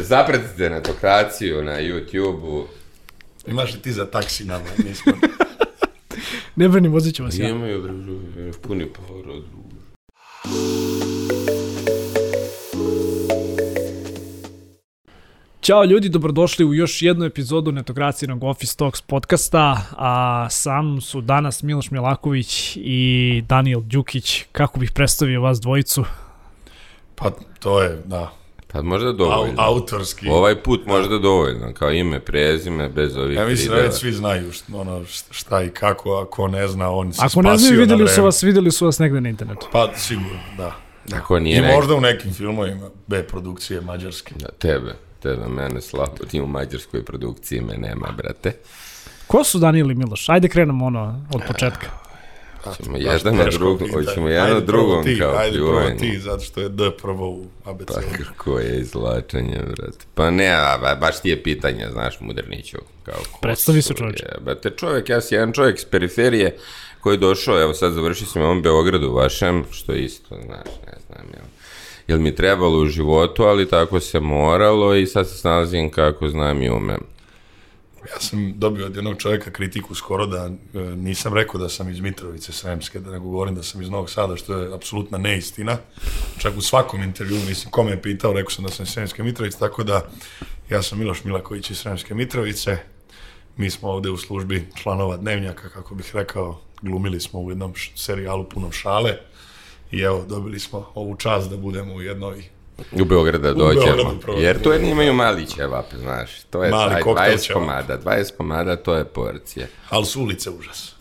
Zapratite netokraciju na YouTube-u. Imaš li ti za taksi nama? Nismo. Ne brini, vozit ću vas ja. Imaju bre, bre, puni porod. Ćao ljudi, dobrodošli u još jednu epizodu netokracijenog Office Talks podcasta, a sam su danas Miloš Milaković i Daniel Đukić. Kako bih predstavio vas dvojicu? Pa to je, da, Pa možda au, dovoljno. autorski. Ovaj put možda dovoljno, kao ime, prezime, bez ovih Ja mislim da već svi znaju šta, ono, šta i kako, ako ne zna, on se Ako spasio ne znaju, na videli su vas, videli su vas negde na internetu. Pa sigurno, da. Ako nije I nek- možda u nekim filmovima B produkcije mađarske. Da, tebe, tebe, mene slabo. Ti u mađarskoj produkciji me nema, brate. Ko su Daniel i Miloš? Ajde krenemo ono od početka. Ćemo Baš jedan na drugom, hoćemo jedan Ajde na prvo drugom ti, kao Ajde prvo pljuvanje. ti, zato što je D prvo u ABC. Pa kako je izlačenje, brate. Pa ne, a, baš ti je pitanje, znaš, Muderniću. Kao, Predstavi se, čoveče. Jebate, čovjek, ja sam jedan čovjek s periferije koji je došao, evo sad završio sam u ovom Beogradu vašem, što je isto, znaš, ne znam, jel, jel mi trebalo u životu, ali tako se moralo i sad se snalazim kako znam i umem. Ja sam dobio od jednog čovjeka kritiku skoro da e, nisam rekao da sam iz Mitrovice Sremske, da nego govorim da sam iz Novog Sada, što je apsolutna neistina. Čak u svakom intervju, mislim, ko me je pitao, rekao sam da sam iz Sremske Mitrovice, tako da ja sam Miloš Milaković iz Sremske Mitrovice. Mi smo ovde u službi članova Dnevnjaka, kako bih rekao, glumili smo u jednom serijalu punom šale i evo, dobili smo ovu čast da budemo u jednoj U Beograda dođemo. Beogradu. Jer to je imaju mali ćevap, znaš. To je Mali taj koktel 20 ćevap. komada, 20 komada, to je porcija. ali su ulice užas.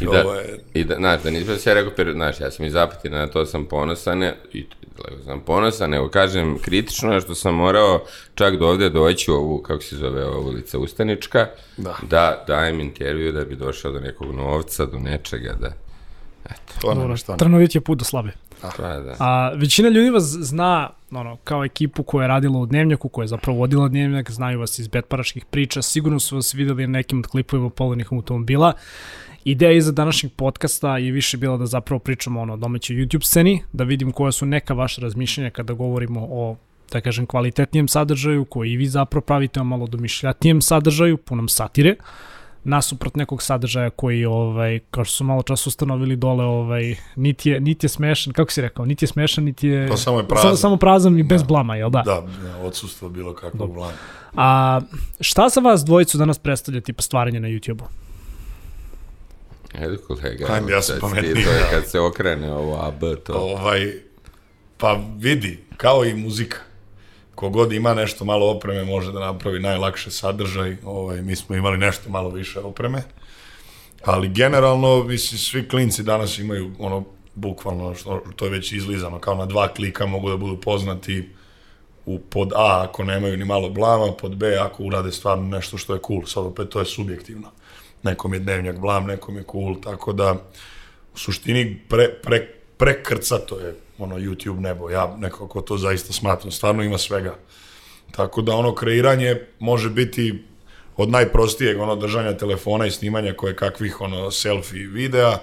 I Ovo da, je- i da, znaš, da nisam se rekao, per, znaš, ja sam iz Zapatina, na to sam ponosan, ne- i daleko sam ponosan, nego kažem, kritično je što sam morao čak do ovde doći u ovu, kako se zove ova ulica, Ustanička, Da. da dajem intervju da bi došao do nekog novca, do nečega, da, To Dobro, nema šta. Trnovit je put do slabe. Pa da. A većina ljudi vas zna ono, kao ekipu koja je radila u Dnevnjaku, koja je zapravo vodila Dnevnjak, znaju vas iz betparaških priča, sigurno su vas videli na nekim od klipovima polovnih automobila. Ideja iza današnjeg podcasta je više bila da zapravo pričamo ono, o domaćoj YouTube sceni, da vidim koja su neka vaša razmišljenja kada govorimo o da kažem, kvalitetnijem sadržaju, koji vi zapravo pravite o malo domišljatijem sadržaju, punom satire, nasuprot nekog sadržaja koji, ovaj, kao što su malo čas ustanovili dole, ovaj, niti je, niti je smešan, kako si rekao, niti je smešan, niti je... Pa samo je Samo, prazan. samo prazan i bez blama, jel da? Da, ja, odsustvo bilo kakvog blama. A šta za vas dvojicu danas predstavlja tipa stvaranje na YouTube-u? Edo kolega, Ajde, ja sam pametniji, to je kad se okrene ovo AB, to. Ovaj, pa vidi, kao i muzika. Kogod ima nešto malo opreme može da napravi najlakše sadržaj. Ovaj, mi smo imali nešto malo više opreme. Ali generalno, mislim, svi klinci danas imaju ono, bukvalno, što, to je već izlizano, kao na dva klika mogu da budu poznati u pod A ako nemaju ni malo blama, pod B ako urade stvarno nešto što je cool. Sad opet to je subjektivno. Nekom je dnevnjak blam, nekom je cool, tako da u suštini pre, pre, prekrcato je ono YouTube nebo. Ja nekako to zaista smatram. Stvarno ima svega. Tako da ono kreiranje može biti od najprostijeg ono držanja telefona i snimanja koje kakvih ono selfie videa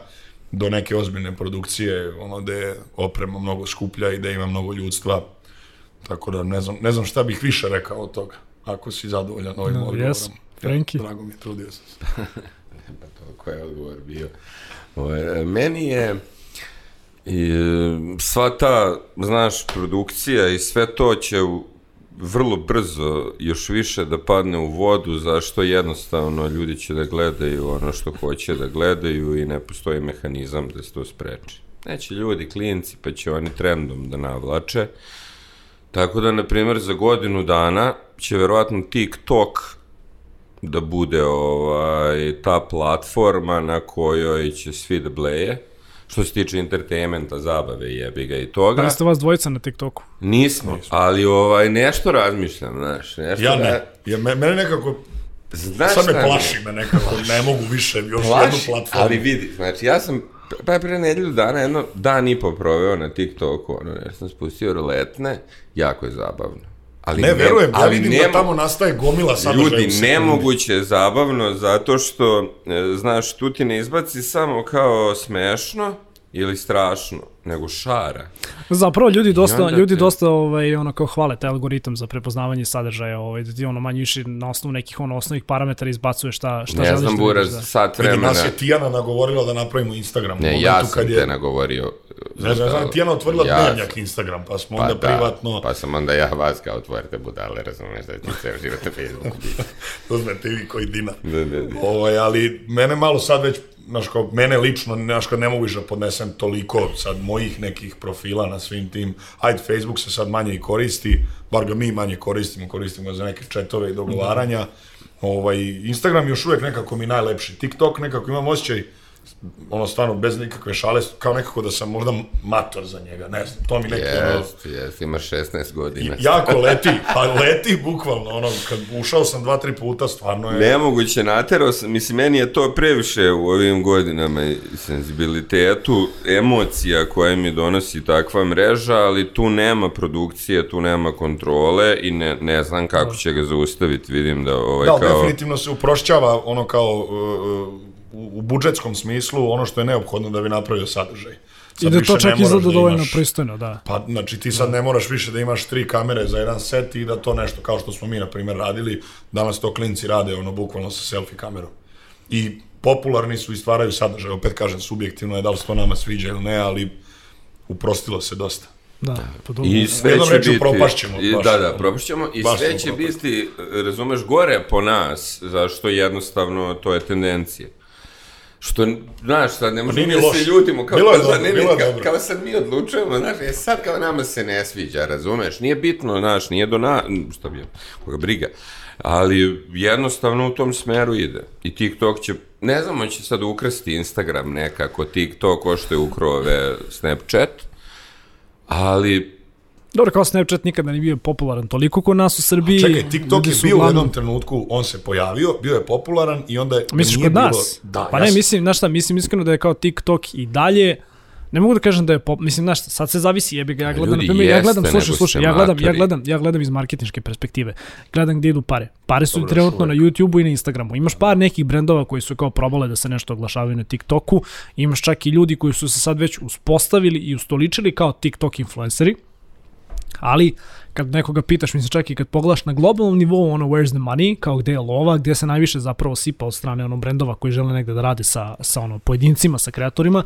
do neke ozbiljne produkcije ono gde je oprema mnogo skuplja i da ima mnogo ljudstva. Tako da ne znam, ne znam šta bih više rekao od toga. Ako si zadovoljan ovim No, odgovorom. jesam. Frenki? Ja, drago mi je, trudio sam se. Pa to koji je odgovor bio. Ovaj, meni je i, sva ta, znaš, produkcija i sve to će u- vrlo brzo još više da padne u vodu, zašto jednostavno ljudi će da gledaju ono što hoće da gledaju i ne postoji mehanizam da se to spreči. Neće ljudi, klijenti, pa će oni trendom da navlače. Tako da, na primjer, za godinu dana će verovatno TikTok da bude ovaj, ta platforma na kojoj će svi da bleje. Što se tiče entertainmenta, zabave, jebi ga i toga. Da ste vas dvojica na TikToku? Nismo, ali ovaj, nešto razmišljam, znaš. Nešto Ja da- ne. Ja, me, mene nekako Znaš Sad me plaši me nekako, ne mogu više još jednu Plaši, platformu. ali vidi, znači ja sam pa pre nedelju dana jedno dan i po proveo na TikToku, ono, jer sam spustio roletne, jako je zabavno. Ali ne, verujem, ja ali vidim nemo- da tamo nastaje gomila sadržaja Ljudi, nemoguće je zabavno zato što, e, znaš, tu ti ne izbaci samo kao smešno ili strašno, nego šara. Zapravo ljudi dosta onda ljudi te- dosta ovaj ono kao hvale taj algoritam za prepoznavanje sadržaja, ovaj da ti ono manje više na osnovu nekih ono osnovnih parametara izbacuje šta šta Ne želiš znam, da Buraz, da. sat Vidi, vremena. nas je Tijana nagovorila da napravimo Instagram. u Ne, ja sam kad te je, nagovorio. Ne znam, znam, Tijana otvorila Ja dnevnjak Instagram, pa smo Pa onda da, privatno, pa sam onda ja vas kao otvorite budale, razumeš da ti ceo život na Facebooku. uzmete vi koji dina. Da, da, da. Ovaj, ali mene malo sad već, znaš, kao, mene lično, znaš, kad ne mogu više da podnesem toliko sad mojih nekih profila na svim tim, ajde, Facebook se sad manje i koristi, bar ga mi manje koristimo, koristimo za neke četove i dogovaranja. Ovaj, Instagram još uvijek nekako mi najlepši. TikTok nekako imam osjećaj, ono stvarno bez nikakve šale, kao nekako da sam možda mator za njega, ne znam, to mi neki ono, Jest, jest, imaš 16 godina. jako leti, pa leti bukvalno, ono, kad ušao sam dva, tri puta, stvarno je... Nemoguće, naterao sam, mislim, meni je to previše u ovim godinama i senzibilitetu, emocija koje mi donosi takva mreža, ali tu nema produkcije, tu nema kontrole i ne, ne znam kako će ga zaustaviti, vidim da ovaj Da, kao... definitivno se uprošćava ono kao uh, u, u budžetskom smislu ono što je neophodno da bi napravio sadržaj. I Sad da više to čak izgleda da dovoljno imaš- pristojno, da. Pa, znači, ti sad ne moraš više da imaš tri kamere za jedan set i da to nešto, kao što smo mi, na primjer, radili, danas to klinci rade, ono, bukvalno sa selfie kamerom. I popularni su i stvaraju sadržaj, opet kažem, subjektivno je da li se to nama sviđa ili ne, ali uprostilo se dosta. Da, pa dobro. I sve Jednom će rečju, biti... propašćemo, i, baš. da, da, propašćemo i Baš sve će biti, razumeš, gore po nas, zašto jednostavno to je tendencija. Što, znaš, sad ne možemo da se ljutimo, kao, Bilo je pa, dobro, ne, bilo je kao, dobro. kao sad mi odlučujemo, znaš, e, sad kao nama se ne sviđa, razumeš, nije bitno, znaš, nije do na, šta bi, koga briga, ali jednostavno u tom smeru ide. I TikTok će, ne znam, on će sad ukrasti Instagram nekako, TikTok, ko što je ukro ove Snapchat, ali Dobro, kao Snapchat nikada nije bio popularan toliko kod nas u Srbiji. Čekaj, TikTok Ljudi je bio u uglavnom- jednom trenutku, on se pojavio, bio je popularan i onda je... Misliš nije kod nas? Bilo, da, pa ja ne, mislim, znaš šta, mislim iskreno da je kao TikTok i dalje, ne mogu da kažem da je pop, mislim, znaš šta, sad se zavisi, jebi ga, ja gledam, ljudi, na primjer, ja gledam, jeste, slušaj, slušaj, ja gledam, ja gledam, ja gledam iz marketinške perspektive, gledam gdje idu pare. Pare su Dobro, trenutno na još YouTubeu i na Instagramu. Imaš par nekih brendova koji su kao probale da se nešto oglašavaju na TikToku, imaš čak i ljudi koji su se sad već uspostavili i ustoličili kao TikTok influenceri, ali kad nekoga pitaš, mislim čak i kad pogledaš na globalnom nivou ono where's the money, kao gde je lova, gde se najviše zapravo sipa od strane ono brendova koji žele negde da rade sa, sa ono pojedincima, sa kreatorima,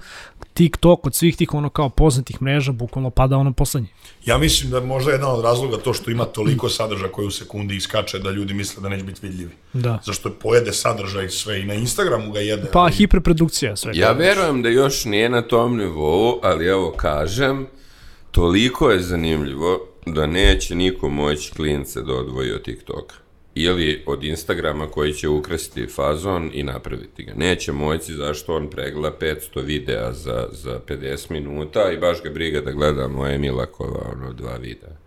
TikTok od svih tih ono kao poznatih mreža bukvalno pada ono poslednji. Ja mislim da možda jedan od razloga to što ima toliko sadržaja koji u sekundi iskače da ljudi misle da neće biti vidljivi. Da. Zašto pojede sadržaj sve i na Instagramu ga jede. Pa ali- hiperprodukcija sve. Ja verujem da još nije na tom nivou, ali evo kažem, toliko je zanimljivo da neće niko moći klince da odvoji od TikToka. Ili od Instagrama koji će ukrasti fazon i napraviti ga. Neće moći zašto on pregleda 500 videa za, za 50 minuta i baš ga briga da gleda moje Milakova ono dva videa.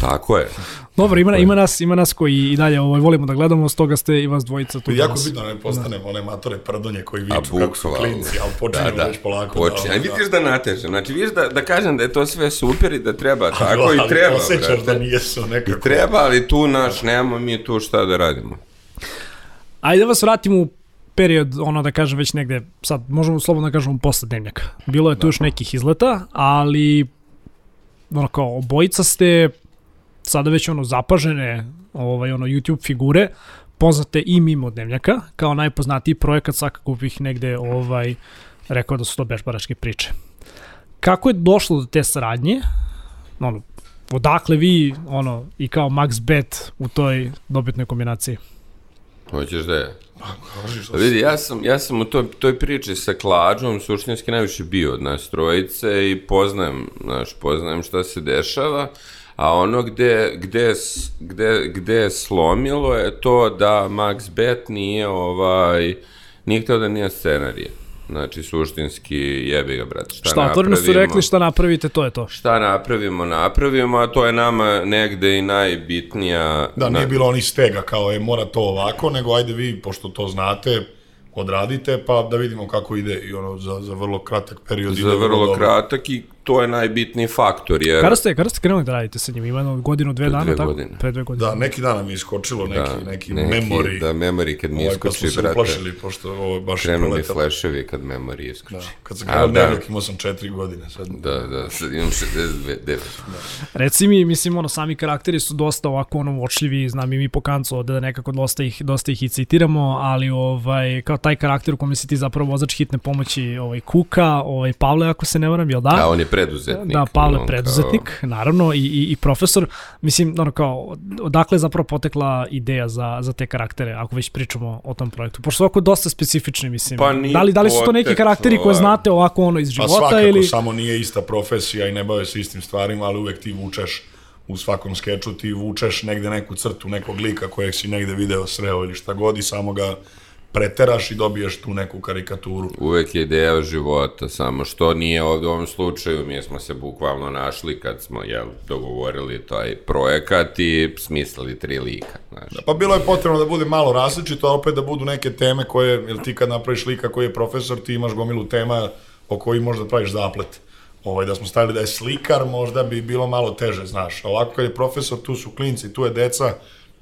Tako je. Dobro, ima, ima, nas, ima nas koji i dalje ovaj, volimo da gledamo, stoga ste i vas dvojica tu jako bitno da ne postanemo one matore prdonje koji viču kako su klinci, ali počinjemo već polako. Počinje. da, A vidiš da natežem. Znači, vidiš da, da kažem da je to sve super i da treba tako ali i treba, osjećaš brate. da nijesu nekako. I treba, ali tu naš, nemamo mi tu šta da radimo. Ajde da vas vratimo u period, ono da kažem već negde, sad možemo slobodno da kažemo posle dnevnjaka. Bilo je tu još nekih izleta, ali ono kao obojica ste sada već ono zapažene ovaj, ono YouTube figure, poznate i mimo dnevnjaka, kao najpoznatiji projekat svakako bih negde ovaj, rekao da su to bežbaračke priče. Kako je došlo do te saradnje? Ono, odakle vi ono, i kao Max Bet u toj dobitnoj kombinaciji? Hoćeš da je? Kaži što Pa vidi, ja sam, ja sam u toj, toj priči sa Klađom suštinski najviše bio od nas trojice i poznajem, znaš, poznajem šta se dešava, a ono gde, gde, gde, gde je slomilo je to da Max Bet nije ovaj, nije htio da nije scenarije. Znači, suštinski jebi ga, brate. Šta, Šta, otvoreno su rekli šta napravite, to je to. Šta napravimo, napravimo, a to je nama negde i najbitnija... Da, nije na- bilo oni stega kao je mora to ovako, nego ajde vi, pošto to znate, odradite, pa da vidimo kako ide i ono za, za vrlo kratak period. za vrlo dobro. kratak i to je najbitniji faktor, jer... Kada ste, kada ste krenuli da radite sa njim? Ima jedno godinu, dve dana, dve tako? godine. Pre dve godine. Da, neki dan nam je iskočilo neki, neki, memory. Da, memory kad mi ovaj, kad iskoči, smo se brate. uplašili, pošto ovo je baš Krenu mi proletalo. fleševi kad memory iskoči. Da, kad sam krenuo da. imao sam četiri godine. Sad. Da, da, sad imam 62, 9. Reci mi, mislim, ono, sami karakteri su dosta ovako, ono, uočljivi, znam i mi po kancu da nekako dosta ih, dosta ih i citiramo, ali, ovaj, kao taj karakter u kome si ti zapravo vozač hitne pomoći, ovaj, Kuka, ovaj, Pavle, ako se ne varam, jel da? A on je preduzetnik. Da, Pavle on preduzetnik, naravno, i, i, i profesor. Mislim, ono kao, odakle je zapravo potekla ideja za, za te karaktere, ako već pričamo o tom projektu? Pošto su ovako dosta specifični, mislim. Pa da, li, da li su to neki karakteri koje znate ovako ono iz Pa života svakako, ili... samo nije ista profesija i ne bave se istim stvarima, ali uvek ti vučeš u svakom skeču ti vučeš negde neku crtu nekog lika kojeg si negde video, sreo ili šta god i samo ga preteraš i dobiješ tu neku karikaturu. Uvek je ideja života, samo što nije ovde u ovom slučaju, mi smo se bukvalno našli kad smo jel, dogovorili taj projekat i smislili tri lika. Znaš. Pa bilo je potrebno da bude malo različito, a opet da budu neke teme koje, jer ti kad napraviš lika koji je profesor, ti imaš gomilu tema o koji možda praviš zaplet. Ovaj, da smo stavili da je slikar, možda bi bilo malo teže, znaš. Ovako kad je profesor, tu su klinci, tu je deca,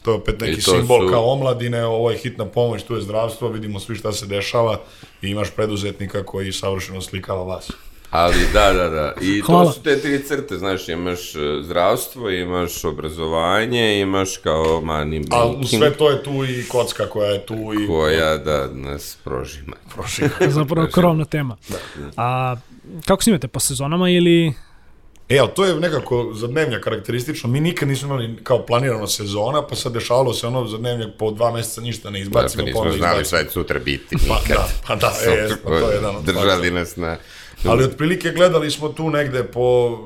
to je opet neki simbol su- kao omladine, ovo je hitna pomoć, tu je zdravstvo, vidimo svi šta se dešava i imaš preduzetnika koji savršeno slikava vas. Ali da, da, da. I Hvala. to su te tri crte, znaš, imaš e, zdravstvo, imaš obrazovanje, imaš kao money A u making, sve to je tu i kocka koja je tu i... koja da nas prožima. Prošli. Zapravo krovna tema. A kako snimate, po sezonama ili... E, ali to je nekako za dnevnjak karakteristično. Mi nikad nismo imali kao planirano sezona, pa sad dešavalo se ono za dnevnjak po dva meseca ništa ne Pa, izbacimo, pa pa nismo znali izbacimo. šta će sutra biti, Pa nikad. da, pa da, e, pa to je jedan od Držali nas na... Ali otprilike gledali smo tu negde po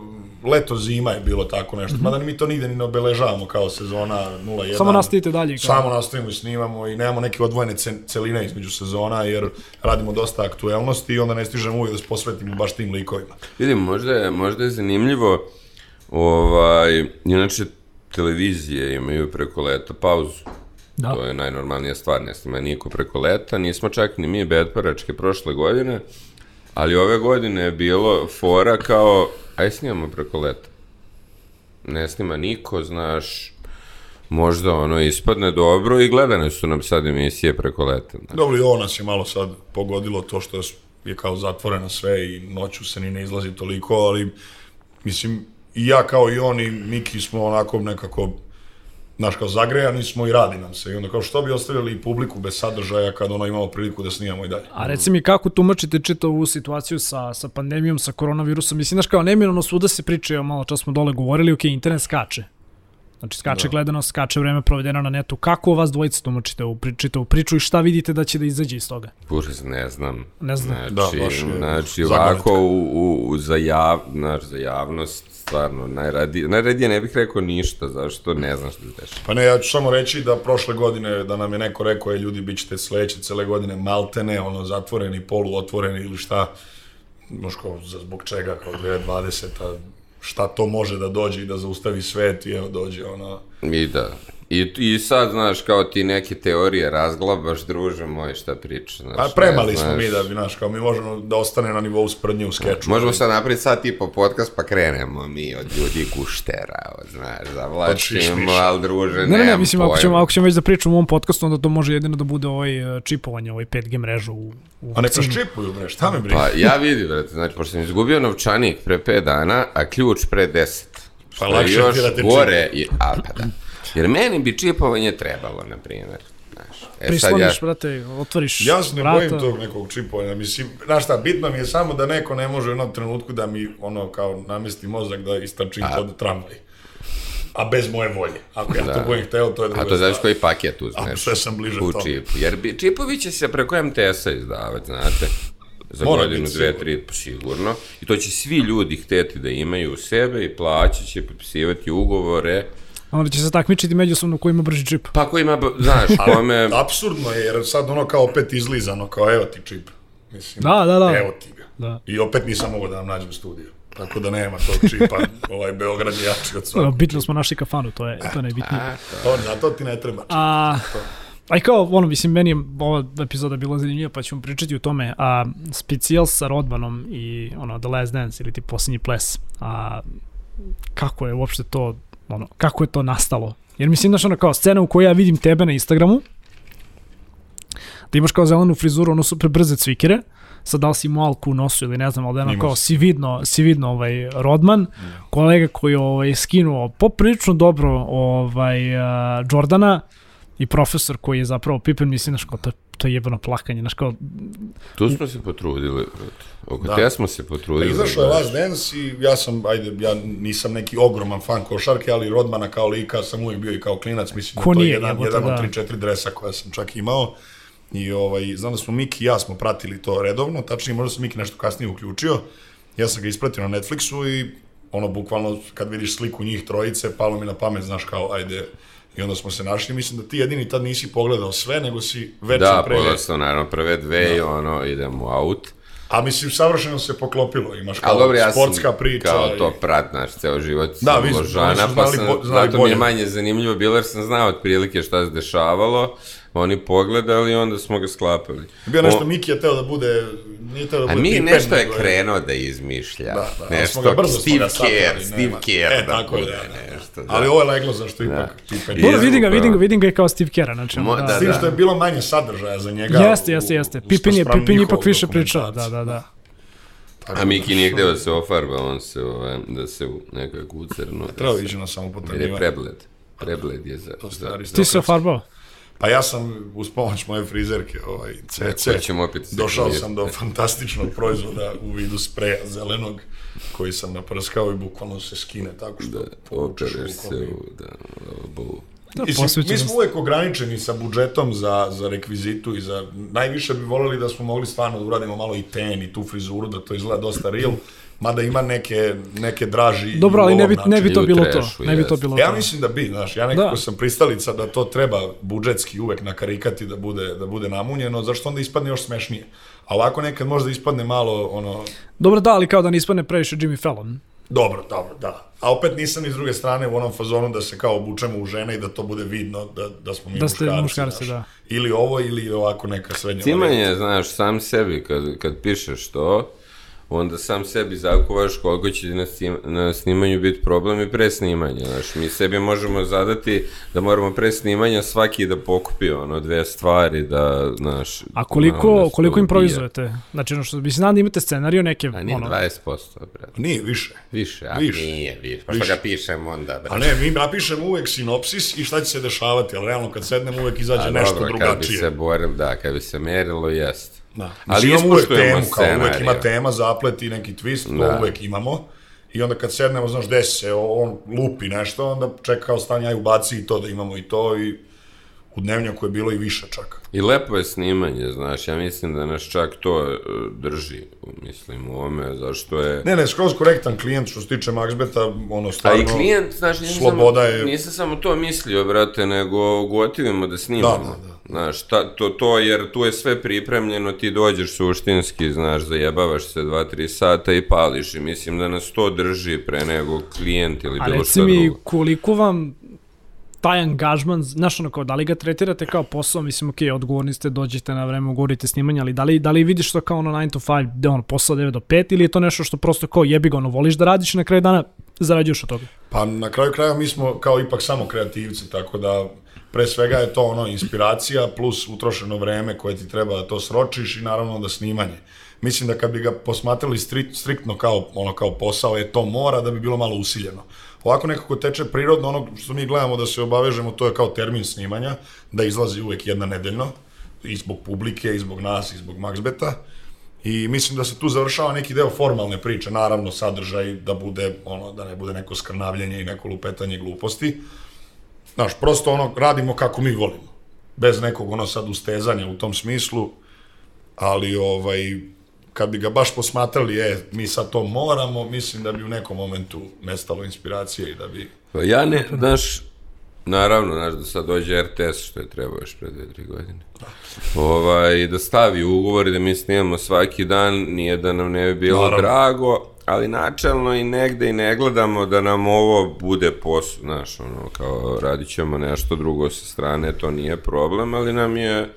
leto zima je bilo tako nešto. Mada mi to nigde ni ne obeležavamo kao sezona 0-1. Samo nastavite dalje. Kao... Samo nastavimo i snimamo i nemamo neke odvojene ce- celine između sezona jer radimo dosta aktuelnosti i onda ne stižemo uvijek da se posvetimo baš tim likovima. Vidim, možda je, možda je zanimljivo, ovaj, inače televizije imaju preko leta pauzu. Da. To je najnormalnija stvar, ne snima niko preko leta, nismo čak ni mi bedparačke prošle godine, ali ove godine je bilo fora kao, aj snimamo preko leta. Ne snima niko, znaš, možda ono ispadne dobro i gledane su nam sad emisije preko leta. Znaš. Dobro, i ovo nas je malo sad pogodilo to što je kao zatvoreno sve i noću se ni ne izlazi toliko, ali mislim, i ja kao i on i Miki smo onako nekako znaš, kao zagrejani smo i radi nam se. I onda kao što bi ostavili i publiku bez sadržaja kad ono imamo priliku da snimamo i dalje. A reci mi kako tumačite čitavu situaciju sa, sa pandemijom, sa koronavirusom? Mislim, znaš kao neminovno svuda se priča, evo malo čas smo dole govorili, ok, internet skače. Znači skače da. gledanost, skače vreme provedeno na netu. Kako vas dvojica tumačite ovu pri- čitavu priču i šta vidite da će da izađe iz toga? Užas, ne znam. Ne znam. Znači, Da, baš je znači ovako u, u, za, jav, znaš, za javnost stvarno najradije, najradije ne bih rekao ništa, zašto ne znam što se dešava. Pa ne, ja ću samo reći da prošle godine, da nam je neko rekao, je ljudi, bit ćete sledeće cele godine maltene, ono, zatvoreni, poluotvoreni ili šta, za zbog čega, kao 2020 a šta to može da dođe i da zaustavi svet i evo dođe ono... I da. I, I sad, znaš, kao ti neke teorije razglabaš, druže moj, šta priča. Znaš, A ne premali smo znaš. mi da bi, znaš, kao mi možemo da ostane na nivou sprdnje u skeču. Možemo sad napraviti sad tipo podcast, pa krenemo mi od ljudi guštera, od, znaš, zavlačimo, ali druže, Ne, ne, ne, mislim, ako pojma. ćemo, ako ćemo već da pričamo u ovom podcastu, onda to može jedino da bude ovaj e, čipovanje, ovaj 5G mrežu u, u A neka ščipuju, bre, šta me briga? Pa ja vidim, brate, znači, pošto sam izgubio novčanik pre 5 dana, a ključ pre 10. Što je lakše još ti da te gore, i, a, pa da. Jer meni bi čipovanje trebalo, na primjer. Znaš, e sad ja, Prisloniš, brate, otvoriš Ja se ne vrata. bojim tog nekog čipovanja, mislim, znaš šta, bitno mi je samo da neko ne može u jednom trenutku da mi, ono, kao, namesti mozak da istračim pod tramvaj. A bez moje volje. Ako ja to budem hteo, to je druga a to znaš stvar. koji paket uzmeš sve sam bliže u tome. čipu. Jer bi, čipovi će se preko MTS-a izdavati, znate. Za Mora godinu, dve, tri, sigurno. I to će svi ljudi hteti da imaju u sebe i plaćat će potpisivati ugovore. A Onda će se takmičiti međusobno ko ima brži čip. Pa ko ima, znaš, kome... Apsurdno je, jer sad ono kao opet izlizano, kao evo ti čip. Mislim, Da, da, da. Evo ti ga. Da. I opet nisam mogao da nam nađem studiju. Tako da nema tog čipa, ovaj Beograd je jači od svakog. bitno smo našli kafanu, to je, to je najbitnije. To, zato ti ne treba čip. A, Aj kao, ono, mislim, meni je ova epizoda bila zanimljiva, pa ćemo pričati o tome. A, specijal sa Rodmanom i, ono, The Last Dance, ili ti posljednji ples. A, kako je uopšte to, ono, kako je to nastalo? Jer mislim, znaš, ono, kao scena u kojoj ja vidim tebe na Instagramu, da imaš kao zelenu frizuru, ono super brze cvikere, sad da li si moalku u nosu ili ne znam, ali da ono kao si vidno, si vidno ovaj, Rodman, kolega koji je ovaj, skinuo poprilično dobro ovaj, uh, Jordana i profesor koji je zapravo Pippen, mislim, znaš, kao to, to je jebano plakanje, znaš, kao, Tu smo se potrudili, brate. Oko Da. te smo se potrudili. izašao je baš. Last Dance i ja sam, ajde, ja nisam neki ogroman fan košarke, ali Rodmana kao lika sam uvijek bio i kao klinac, mislim Ko da to nije, je jedan, jedan od da. 3-4 dresa koja sam čak imao. I ovaj, znam da smo Miki i ja smo pratili to redovno, tačnije možda se Miki nešto kasnije uključio. Ja sam ga ispratio na Netflixu i ono, bukvalno, kad vidiš sliku njih trojice, palo mi na pamet, znaš, kao, ajde, i onda smo se našli. Mislim da ti jedini tad nisi pogledao sve, nego si večer Da, pre... pogledao sam naravno prve dve i ono, idemo out. A mislim, savršeno se poklopilo, imaš kao dobro, ja sportska sam priča. kao i- to prat, znaš, ceo život Da, vi ložana, pa sam, znali zato mi je bolje. manje zanimljivo bilo, jer sam znao otprilike šta se dešavalo, oni pogledali i onda smo ga sklapali. Bio nešto O- Miki je teo da bude, nije teo da A bude mi Pippen, nešto je krenuo da izmišlja. Da, da, nešto, smo ga brzo smo Steve ga satrali, Kerr, Steve. Kerr. E, da tako bude da, da, da. nešto, da. Ali ovo je leglo zašto ipak Pippen. I- dobro, vidim ga, vidim ga, vidim ga i kao Steve Kerr, znači, Mo- da, da, S tim što je bilo manje sadržaja za njega. Jeste, jeste, jeste. Pippin je, je ipak više pričao, da, da, da. A Miki nije htio da se ofarba, on se, ovaj, da se nekako u crno. Treba ići na Jer je samopotrebljivanje. prebled. Prebled je za... za Ti se ofarbao? Pa ja sam, uz pomoć moje frizerke, ovaj, CC, ćemo opet došao sam do fantastičnog proizvoda u vidu spreja zelenog, koji sam naprskao i bukvalno se skine tako što povučeš Opereš rukom se u... Da, obu. Da, Mislim, mi smo uvek ograničeni sa budžetom za, za rekvizitu i za... Najviše bi voleli da smo mogli stvarno da uradimo malo i ten i tu frizuru, da to izgleda dosta real, mada ima neke, neke draži i Dobro, ali ne bi, ne bi to bilo to. Ne bi to bilo Ja to. mislim da bi, znaš, ja nekako Da. sam pristalica da to treba budžetski uvek nakarikati da bude, da bude namunjeno, zašto onda ispadne još smešnije. A ovako nekad možda ispadne malo, ono, Dobro, da, ali kao da ne ispadne previše Jimmy Fallon. dobro, dobro, da. A opet nisam ni s druge strane u onom fazonu da se kao obučemo u žene i da to bude vidno da, da smo mi Da ste muškarci. muškarci, znaš. da. Ili ovo, ili ovako neka srednja Cimanje, znaš, sam sebi, kad, kad pišeš to, onda sam sebi zakuvaš koliko će na, snim, na snimanju biti problem i pre snimanja, znaš, mi sebi možemo zadati da moramo pre snimanja svaki da pokupi ono dve stvari, da, znaš... A koliko, ono, da se koliko improvizujete? Znači, ono što, mislim, znam da imate scenariju neke, A nije ono, 20%, brate. Nije, više. Više, a Više. nije, više. Pa Više. što ga pišem onda, A brate. ne, mi napišemo uvek sinopsis i šta će se dešavati, ali realno kad sednemo uvek izađe A nešto dobro, kad bi drugačije. se borili, da, kad bi se merilo, jest. Da. Ali Ali imamo uvek ispoštujemo temu, kao uvek ima tema, zaplet i neki twist, to Da. uvek imamo. I onda kad sednemo, znaš, desi se, on lupi nešto, onda čeka kao stan, ja ubaci i to, da imamo i to i u dnevnjaku je bilo i više čak. I lepo je snimanje, znaš, ja mislim da nas čak to e, drži, mislim, u ome, zašto je... Ne, ne, skroz korektan klijent što se tiče Maxbeta, ono A stvarno... i klijent, znaš, nisam, sloboda samo, je- nisam samo to mislio, brate, nego gotivimo da snimamo. Da, da, da. Znaš, ta, to, to, jer tu je sve pripremljeno, ti dođeš suštinski, znaš, zajebavaš se dva, tri sata i pališ i mislim da nas to drži pre nego klijent ili A bilo reci šta mi, drugo. koliko vam taj angažman, znaš ono kao, da li ga tretirate kao posao, mislim, ok, odgovorni ste, dođete na vreme, ugovorite snimanje, ali da li, da li vidiš to kao ono 9 to 5, da ono posao 9 do 5, ili je to nešto što prosto kao jebi ga, ono, voliš da radiš na kraju dana zarađuješ od toga? Pa na kraju kraja mi smo kao ipak samo kreativci, tako da pre svega je to ono inspiracija plus utrošeno vreme koje ti treba da to sročiš i naravno da snimanje. Mislim da kad bi ga posmatrali stri, striktno kao, ono, kao posao, je to mora da bi bilo malo usiljeno. Ovako nekako teče prirodno, ono što mi gledamo da se obavežemo, to je kao termin snimanja, da izlazi uvek jedna nedeljno, i zbog publike, i zbog nas, i zbog Maxbeta. I mislim da se tu završava neki deo formalne priče, naravno sadržaj da bude ono da ne bude neko skrnavljenje i neko lupetanje gluposti. Znaš, prosto ono radimo kako mi volimo. Bez nekog ono sad ustezanja u tom smislu, ali ovaj kad bi ga baš posmatrali, e, mi sad to moramo, mislim da bi u nekom momentu nestalo inspiracije i da bi... Pa ja ne, znaš, naravno, znaš, da sad dođe RTS, što je trebao još pre dve, tri godine. Ovaj, da stavi ugovor i da mi snimamo svaki dan, nije da nam ne bi bilo Naravno. drago, ali načelno i negde i ne gledamo da nam ovo bude posao, znaš, ono, kao radit ćemo nešto drugo sa strane, to nije problem, ali nam je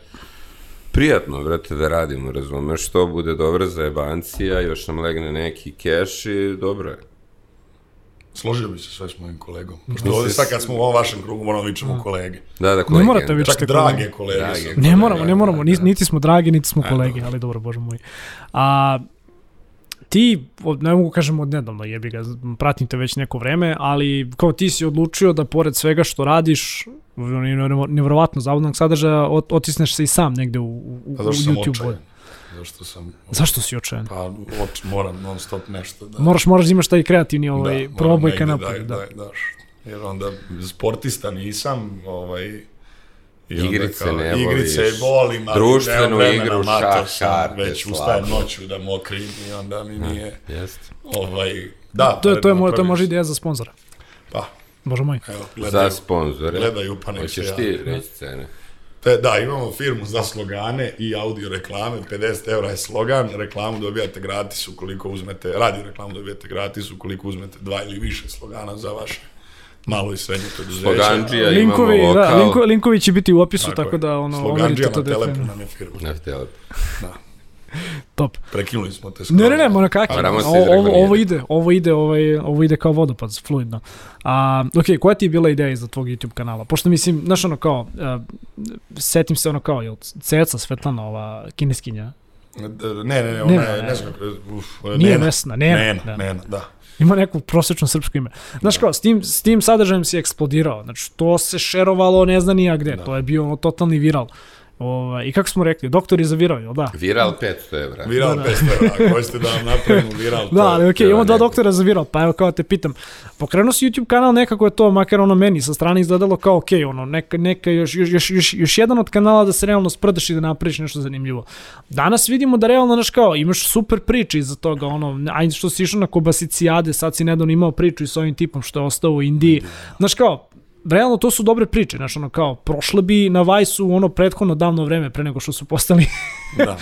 prijatno, vrate, da radimo, razumeš, to bude dobra za jebancija, još nam legne neki keš i dobro je. Složio bi se sve s mojim kolegom. Pošto ovde sad kad smo u ovom vašem krugu, moramo vičemo kolege. Da, da, Ne kolege, morate da. vi Čak drage kolege. kolege. Drage. Ne moramo, ne da, moramo, da, da. niti smo dragi, niti smo kolege, ali dobro, bože moj. A, ti, od- ne mogu kažem od nedavno, jebi ga, pratim te već neko vreme, ali kao ti si odlučio da pored svega što radiš, nevjerovatno zavodnog sadržaja, ot- otisneš se i sam negde u, u, u Pa zašto sam YouTube. očajan? Zašto sam... Zašto si očajan? Pa oč, moram non stop nešto da... Moraš, moraš da imaš taj kreativni ovaj, moram probojka negde napolje. Da, Da, da, daš. Jer onda sportista nisam, ovaj... I onda Igrice kao, ne Igrice voliš. volim, ali Društvenu nemam vremena, igru, mator šah, sam, karte, Već ustajem noću da mokrim i onda mi nije... Jeste. Ovaj, da, To, je, to, je, moj, to može ideja za sponzora. Pa, Bože moj. evo, Za gledaju. sponzore. Gledaju, pa nek se Hoćeš ti reći cene? Te, da, imamo firmu za slogane i audio reklame, 50 evra je slogan, reklamu dobijate gratis ukoliko uzmete, radio reklamu dobijate gratis ukoliko uzmete dva ili više slogana za vaše malo i srednje preduzeće. Sloganđija Linkovi, imamo da, lokal. linko, linkovi će biti u opisu, tako, je. da ono, overite na to telepu nam je firma. Na telep. Da. Top. Prekinuli smo te Ne, ne, ne, mora kaki. Ovo, ovo, ide, ovo ide, ovaj, ovo ide kao vodopad, fluidno. A, ok, koja ti je bila ideja iza tvog YouTube kanala? Pošto mislim, znaš ono kao, uh, setim se ono kao, jel, Ceca Svetlana, ova kineskinja, Ne, ne, ne, ona Ne, je, ne, ne znam, uf, Nije Nena. Vesna, Nena, Nena, da. Nena, da. Ima neko prosječno srpsko ime. Znaš kao, s tim, s tim sadržajem si eksplodirao, znači to se šerovalo ne zna nija gde, Da. to je bio ono totalni viral. Ovaj, I kako smo rekli, doktor je zavirao, jel da? Viral 500 evra. Viral Da, da. 500 evra, ako hoćete da vam napravimo viral. Da, ali okej, treba imamo dva doktora za viral, pa evo kao te pitam. Pokrenuo si YouTube kanal, nekako je to, makar ono meni sa strane izgledalo kao okej, ono, neka, neka još, još, još, još, još jedan od kanala da se realno sprdaš i da napraviš nešto zanimljivo. Danas vidimo da realno, znaš kao, imaš super priče iza toga, ono, ajde što si išao na Kobasicijade, sad si nedavno imao priču i s ovim tipom što je ostao u Indiji. Znaš kao, realno to su dobre priče, znaš ono kao, prošle bi na Vajsu ono prethodno davno vreme pre nego što su postali, Da.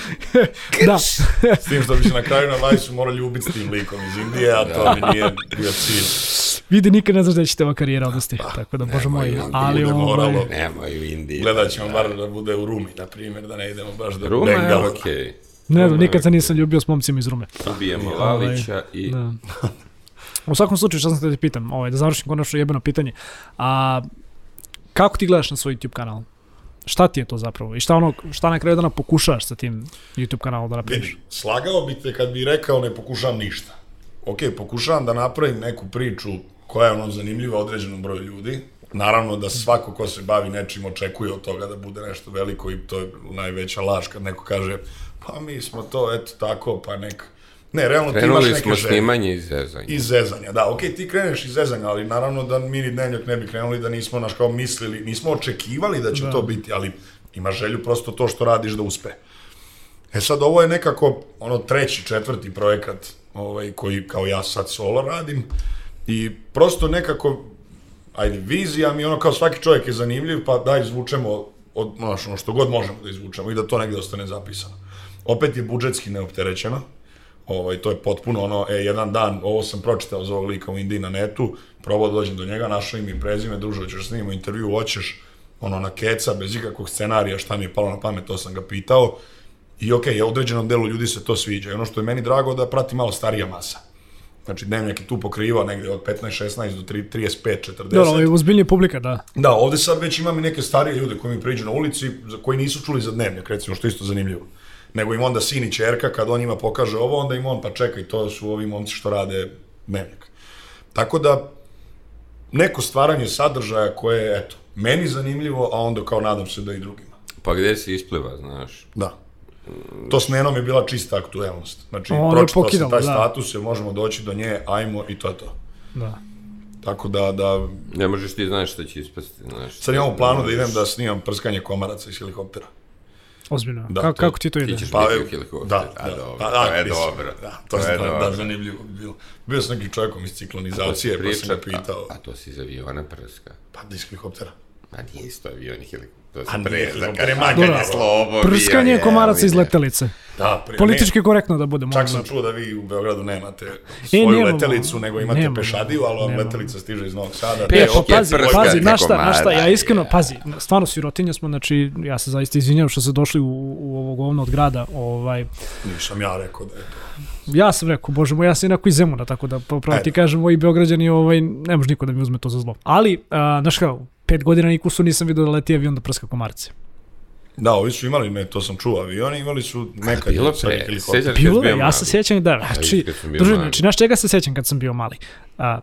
da, S tim što bi se na kraju na Vajsu morao ljubiti s tim likom iz Indije, a to mi nije bio cilj. vidi nikad ne znaš da će te ova karijera odvesti, tako da, bože moj, ali bude ovaj, moralo. Nemoj u Indiji. Gledat ćemo bar da bude u Rumi, na primjer, da ne idemo baš do Ruma je Bengala. okej. Ne znam, Ruma je nikad se nisam ljubio s momcima iz Rume. Ubijemo Ovaj, Lalića i... Da. U svakom slučaju, što sam te da pitam, ovaj, da završim konačno jebeno pitanje. A, kako ti gledaš na svoj YouTube kanal? Šta ti je to zapravo? I šta, ono, šta na kraju dana pokušavaš sa tim YouTube kanalom da napraviš? Slagao bi te kad bi rekao ne pokušavam ništa. Ok, pokušavam da napravim neku priču koja je ono zanimljiva određenom broju ljudi. Naravno da svako ko se bavi nečim očekuje od toga da bude nešto veliko i to je najveća laž kad neko kaže pa mi smo to eto tako pa nek... Ne, realno ti imaš Krenuli neke smo želje. snimanje i zezanje. Iz zezanja, da, okej, ti kreneš iz zezanja, ali naravno da mi ni dnevnjak ne bi krenuli da nismo, naš kao mislili, nismo očekivali da će Da. to biti, ali ima želju prosto to što radiš da uspe. E sad, ovo je nekako ono treći, četvrti projekat ovaj, koji kao ja sad solo radim i prosto nekako, ajde, vizija mi ono kao svaki čovjek je zanimljiv, pa da izvučemo od, ono što god možemo da izvučemo i da to negde ostane zapisano. Opet je budžetski neopterećeno, ovaj, to je potpuno ono, e, jedan dan, ovo sam pročitao za ovog lika u Indiji na netu, probao da dođem do njega, našao im i prezime, družo, ćeš snimimo intervju, hoćeš, ono, na keca, bez ikakvog scenarija, šta mi je palo na pamet, to sam ga pitao, i okej, okay, određenom delu ljudi se to sviđa. I ono što je meni drago da prati malo starija masa. Znači, dnevnjak je tu pokrivao negde od 15-16 do 3, 35-40. Dobro, ovo je ozbiljnija publika, da. Da, ovde sad već imam i neke starije ljude koji mi priđu na ulici, za koji nisu čuli za dnevnjak, recimo, što je isto zanimljivo. Nego im onda sin i čerka, kad on njima pokaže ovo, onda im on, pa čekaj, to su ovi momci što rade dnevnjak. Tako da, neko stvaranje sadržaja koje je, eto, meni zanimljivo, a onda kao nadam se da i drugima. Pa gde se ispliva, znaš? Da. To s Nenom je bila čista aktuelnost. Znači, Ono je pročitao pokidalo, sam taj da. status, jer možemo doći do nje, ajmo i to je to. da. Tako da, da, Ne možeš ti znaš šta će ispasti, znaš. sad imam u planu da idem da snimam prskanje komaraca iz helikoptera. Ozbiljno. Da, kako, to- kako ti to Ti ide? ćeš Pa, biti u helikopteru. Da, A, da, dobro, da, da, to je dobro. Da, to, je da, da, dobro. zanimljivo bi bilo. Bio sam nekim čovjekom iz ciklonizacije, pa sam ga pitao. A, a to si iz aviona prska. Pa, da iz helikoptera. A nije isto avion i helikopter. To A se nije, pre, za premaganje slovo. Prskanje je, komaraca iz ne. letelice. Da, pre, Politički korektno da bude. Čak sam čuo da vi u Beogradu nemate svoju nemamo. letelicu, nego imate Nemamo. pešadiju, ali vam letelica stiže iz Novog Sada. E, Peške, pa pazi, pazi, na šta, na šta, ja iskreno, je. pazi, stvarno sirotinja smo, znači, ja se zaista izvinjam što ste došli u, u ovo govno od grada, ovaj, Nisam ja rekao da je to. Ja sam rekao, bože moj, ja sam inako iz Zemuna, tako da pravo ti kažem, ovi Beograđani, ovaj, ne može niko da mi uzme to za zlo. Ali, a, znaš kao, pet godina nikusu nisam vidio da leti avion da prska komarce. Da, ovi su imali, ne, to sam čuo, avioni imali su nekad. Bilo pre, kad Bilo ja se mali? sjećam da, znači, druže, znači, znaš čega se sjećam kad sam bio mali? A,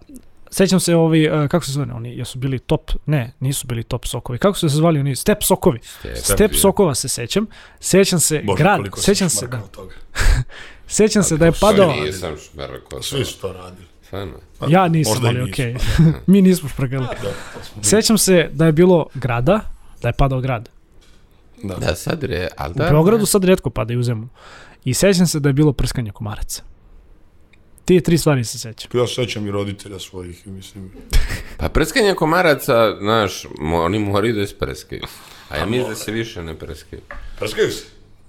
sećam se ovi, a, kako se zove, oni jesu bili top, ne, nisu bili top sokovi, kako su se zvali oni, step sokovi. Step. Step sokova se sećam, sećam se Bože, grad, sećam se da, toga. sećam se da je padao, Što nisam šmerko. Svi su to radili. Stvarno. Pa, ja nisam, možda i ali okej, pa mi nismo šprgali. Da, smo bili. Sećam se da je bilo grada, da je padao grad. Da. Da, sad re, ali U da. Beogradu sad redko padaju u zemlju. I sećam se da je bilo prskanje komaraca. Tije tri stvari se sećam. Ja se sećam i roditelja svojih, i mislim. Pa prskanje komaraca, znaš, oni moraju da se prskaju. A ja mislim da se više ne prskaju. Prskaju se.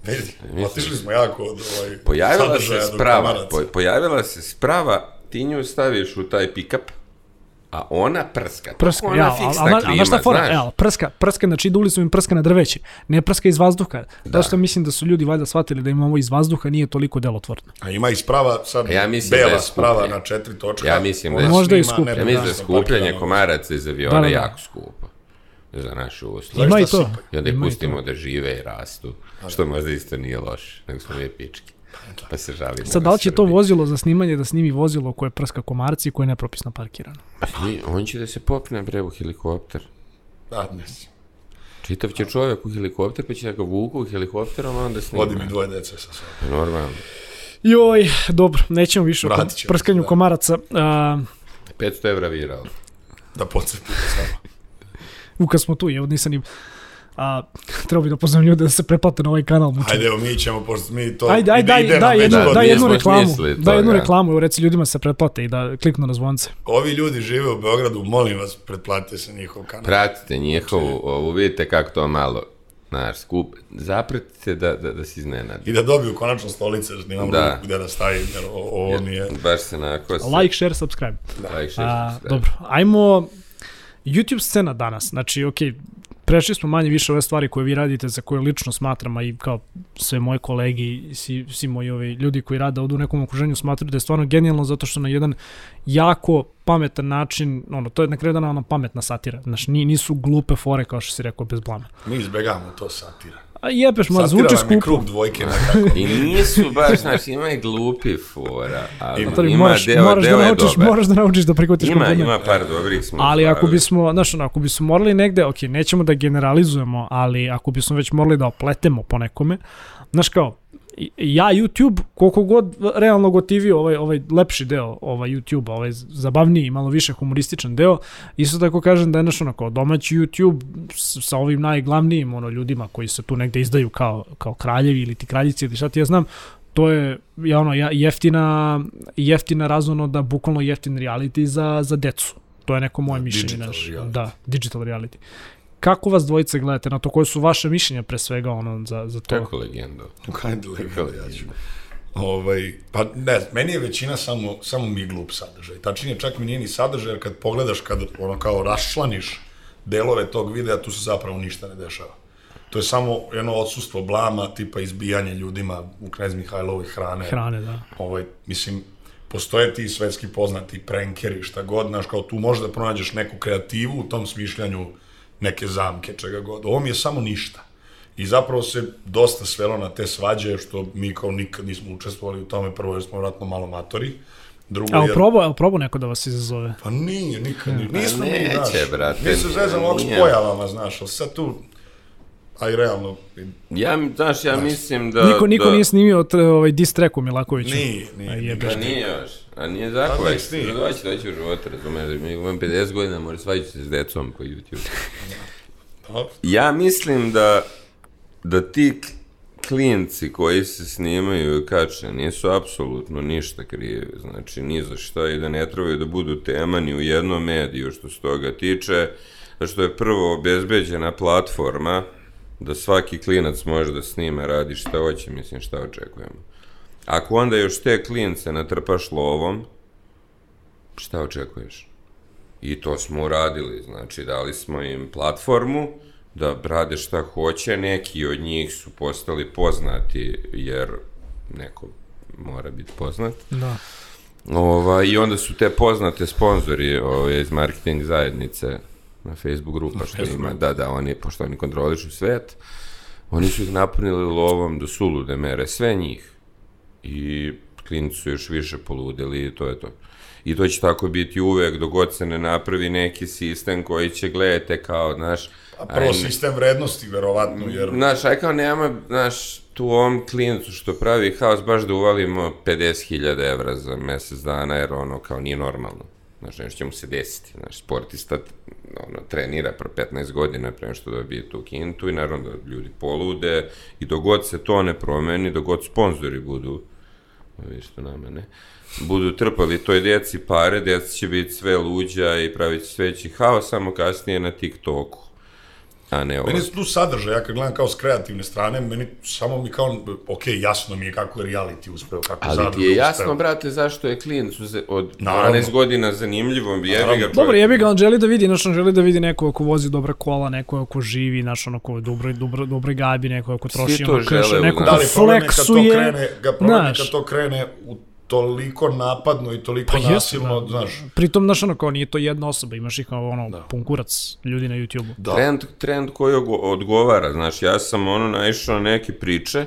Vidi, Mislim. otišli smo jako od ovaj, Pojavila se sprava, po, pojavila se sprava, ti nju staviš u taj pick-up, a ona prska. Prska, ona ja, fiksna a, a, klima, znaš šta fora? znaš. Evo, prska, prska, znači ide ulicom i prska na drveće. Ne prska iz vazduha. Da. Da. što mislim da su ljudi valjda shvatili da im ovo iz vazduha nije toliko delotvorno. A ima i sprava, sad ja mislim da bela je sprava na četiri točka. Ja mislim da je- Možda i skuplje. Ja mislim da je skupljanje komaraca iz aviona Da, da, da. jako skupo. Za uslove. Zaista Ima i to. I onda ih pustimo da žive i rastu, što možda isto nije loše, nego smo mi pički. Pa se žalimo. Sad, da li će to vozilo za snimanje da snimi vozilo koje prska komarci i koje je nepropisno parkirano? Ni- On će da se popne bre u helikopter. Da, mislim. Čitav će čovjek u helikopter, pa će da ga vuku u helikopterom, a onda snima. Vodi mi dvoje dece sa sobom. Normalno. Joj, dobro, nećemo više o prskanju da. komaraca. A, 500 evra viral. Da podsjetite samo. U kad smo tu, evo nisam im... A, treba bi da pozovem ljude da se pretplate na ovaj kanal. mučim. Ajde, evo mi ćemo, pošto mi to... Ajde, ajde, daj, daj, jednu, da, daj jednu reklamu. smislili Daj jednu reklamu, evo reci ljudima da se pretplate i da kliknu na zvonce. Ovi ljudi žive u Beogradu, molim vas, pretplatite se njihov kanal. Pratite njihovu, ovu, vidite kako to malo, znaš, skup, zapratite da, da, da se iznenadi. I da dobiju konačno stolice, jer nemam Da. ruku gde da stavim, jer ovo mi je... Baš se onako... se- Like, share, subscribe. like, share, A, subscribe. dobro, ajmo YouTube scena danas. Znači, ok, prešli smo manje više ove stvari koje vi radite, za koje lično smatram, a i kao sve moje kolegi, svi, svi moji ovi ljudi koji rade ovdje u nekom okruženju smatraju da je stvarno genijalno zato što na jedan jako pametan način, ono, to je na kraju dana ona pametna satira. Znači, ni- nisu glupe fore, kao što si rekao, bez blama. Mi izbegamo to satira. A jebeš, ma, Satira zvuči skupo. krug dvojke nekako. I nisu baš, znaš, ima i glupi fora, ali Ima. ima, moraš, deo, moraš, deo da je naučiš, dobar. moraš da naučiš da prihvatiš Ima, kompliment. ima par dobrih smo. Ali ako stvari. bismo, znaš, ono, ako bismo morali negde, ok, nećemo da generalizujemo, ali ako bismo već morali da opletemo po nekome, znaš kao, ja YouTube, koliko god realno gotivio ovaj, ovaj lepši deo ovaj YouTube, ovaj zabavniji, malo više humorističan deo, isto tako kažem da je naš ono kao domaći YouTube sa ovim najglavnijim ono, ljudima koji se tu negde izdaju kao, kao kraljevi ili ti kraljici ili šta ti ja znam, to je ja, ono, ja, jeftina, jeftina razvono da bukvalno jeftin reality za, za decu. To je neko moje mišljenje. digital Naš, reality. da, digital reality. Kako vas dvojice gledate na to? Koje su vaše mišljenja pre svega ono, za, za to? Kako legendo? Hajde, legenda, ja ću. Ovaj, pa ne, meni je većina samo, samo mi glup sadržaj. Tačnije, čak mi nije ni sadržaj, jer kad pogledaš, kad ono kao raščlaniš delove tog videa, tu se zapravo ništa ne dešava. To je samo jedno odsustvo blama, tipa izbijanje ljudima u Knez Mihajlovoj hrane. Hrane, da. Ovaj, mislim, postoje ti svetski poznati prankeri, šta god, znaš, kao tu možeš da pronađeš neku kreativu u tom smišljanju neke zamke, čega god. Ovo mi je samo ništa. I zapravo se dosta svelo na te svađe, što mi kao nikad nismo učestvovali u tome, prvo jer smo vratno malo matori, drugo A jer... probao, a probao neko da vas izazove? Pa nije, nikad, ni- nismo mi, neće, znaš, brate, mi se zezamo ovog s nije. pojavama, znaš, ali sad tu, a i realno, Ja, znaš, ja mislim da... Niko, niko da, nije snimio ovaj diss track u Milakoviću. nije, nije, A nije, jebeš. Pa nije još. A nije tako, nek snimi. doći, doći u život, razumeš, mi imam 50 godina, mora svađati se s decom po YouTube. Ja mislim da, da ti klinci koji se snimaju i kače nisu apsolutno ništa krivi, znači ni za šta i da ne trebaju da budu tema ni u jednom mediju što se toga tiče, što je prvo obezbeđena platforma da svaki klinac može da snima, radi šta hoće, mislim šta očekujemo. Ako onda još te klince natrpaš lovom, šta očekuješ? I to smo uradili, znači dali smo im platformu da rade šta hoće, neki od njih su postali poznati jer neko mora biti poznat. Da. Ova, I onda su te poznate sponzori ove, iz marketing zajednice na Facebook grupa što ima, da, da, oni, pošto oni kontrolišu svet, oni su ih napunili lovom do sulude mere, sve njih. I klinici su još više poludeli i to je to. I to će tako biti uvek, dok god se ne napravi neki sistem koji će gledate kao, znaš, A prvo sistem vrednosti, verovatno, jer... Znaš, aj kao nema, znaš, tu ovom klinicu što pravi haos, baš da uvalimo 50.000 evra za mesec dana, jer ono kao nije normalno. Znaš, nešto će mu se desiti. Znaš, sportista ono, trenira pro 15 godina prema što dobije tu kintu i naravno da ljudi polude i dogod se to ne promeni, dogod sponzori budu, vidiš to nama, ne, budu trpali toj djeci pare, djeca će biti sve luđa i pravit će sveći haos, samo kasnije na TikToku a ne ovo. Meni je tu sadržaj, ja kad gledam kao s kreativne strane, meni samo mi kao, ok, jasno mi je kako je reality uspeo, kako Ali ti je jasno, uspeo. brate, zašto je uze- od Naravno. 12 godina zanimljivo, jebi ga čovjek. Dobro, jebi ga, on želi da vidi, znaš, on želi da vidi neko ko vozi dobra kola, neko ko živi, znaš, ono ko dobro, dobro, dobro gabi, neko ko troši, ono u neko nas. ko Da li problem je kad to fleksuje. krene, ga problem je kad to krene u toliko napadno i toliko Pa nasilno, da. znaš, Pritom, znaš, ono, kao nije to jedna osoba, imaš ih kao, ono, pun kurac ljudi na YouTube-u. da. Trend, trend koji odgovara, znaš, ja sam ono naišao na neke priče,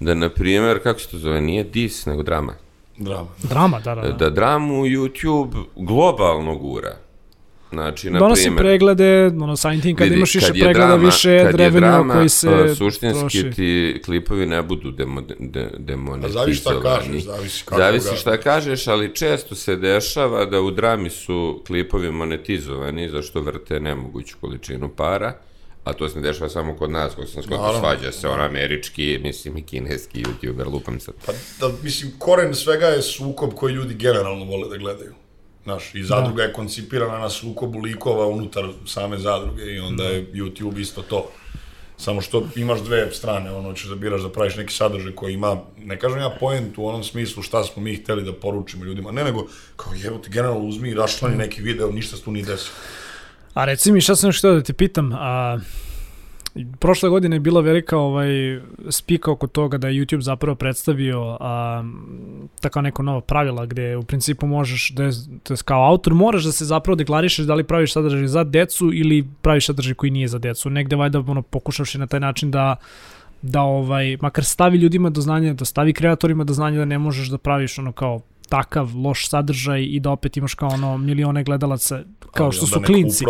da, na primjer, kako se to zove, nije dis, nego drama. drama. Drama, da, da, da. Da dramu YouTube globalno gura. Znači, na Donosi primjer, preglede, ono, samim tim kad vidi, imaš više pregleda, drama- više kad je revenue drama, koji se a, suštinski troši. ti klipovi ne budu demo, de, demonetizovani. A zavisi šta kažeš, zavisi kako Zavisi ga- šta kažeš, ali često se dešava da u drami su klipovi monetizovani zašto vrte nemoguću količinu para, a to se ne dešava samo kod nas, kod sam skoro Naravno. svađa se on američki, mislim i kineski youtuber, lupam sad. Pa, da, mislim, koren svega je sukob koji ljudi generalno vole da gledaju. Znaš, i zadruga je koncipirana na sukobu likova unutar same zadruge i onda je YouTube isto to. Samo što imaš dve strane, ono, ćeš da biraš da praviš neki sadržaj koji ima, ne kažem ja poentu u onom smislu šta smo mi hteli da poručimo ljudima, ne nego, kao jevo ti generalno uzmi i rašlani neki video, ništa se tu nije desilo. A reci mi, šta sam htio da te pitam, a, prošle godine je bila velika ovaj, spika oko toga da je YouTube zapravo predstavio a, tako neko nova pravila gde u principu možeš, da je, kao autor moraš da se zapravo deklarišeš da li praviš sadržaj za decu ili praviš sadržaj koji nije za decu. Negde valjda ono, pokušavši na taj način da da ovaj makar stavi ljudima do znanja, da stavi kreatorima do znanja da ne možeš da praviš ono kao takav loš sadržaj i da opet imaš kao ono milione gledalaca kao Ali što su klinci.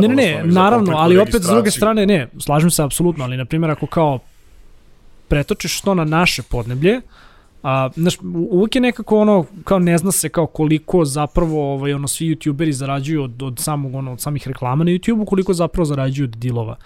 Ne, ne, ne, naravno, ali opet s druge strane, ne, slažem se apsolutno, ali na primjer ako kao pretočiš to na naše podneblje, a, znaš, uvijek je nekako ono, kao ne zna se kao koliko zapravo ovaj, ono, svi youtuberi zarađuju od, od, samog, ono, od samih reklama na YouTube-u, koliko zapravo zarađuju od dilova.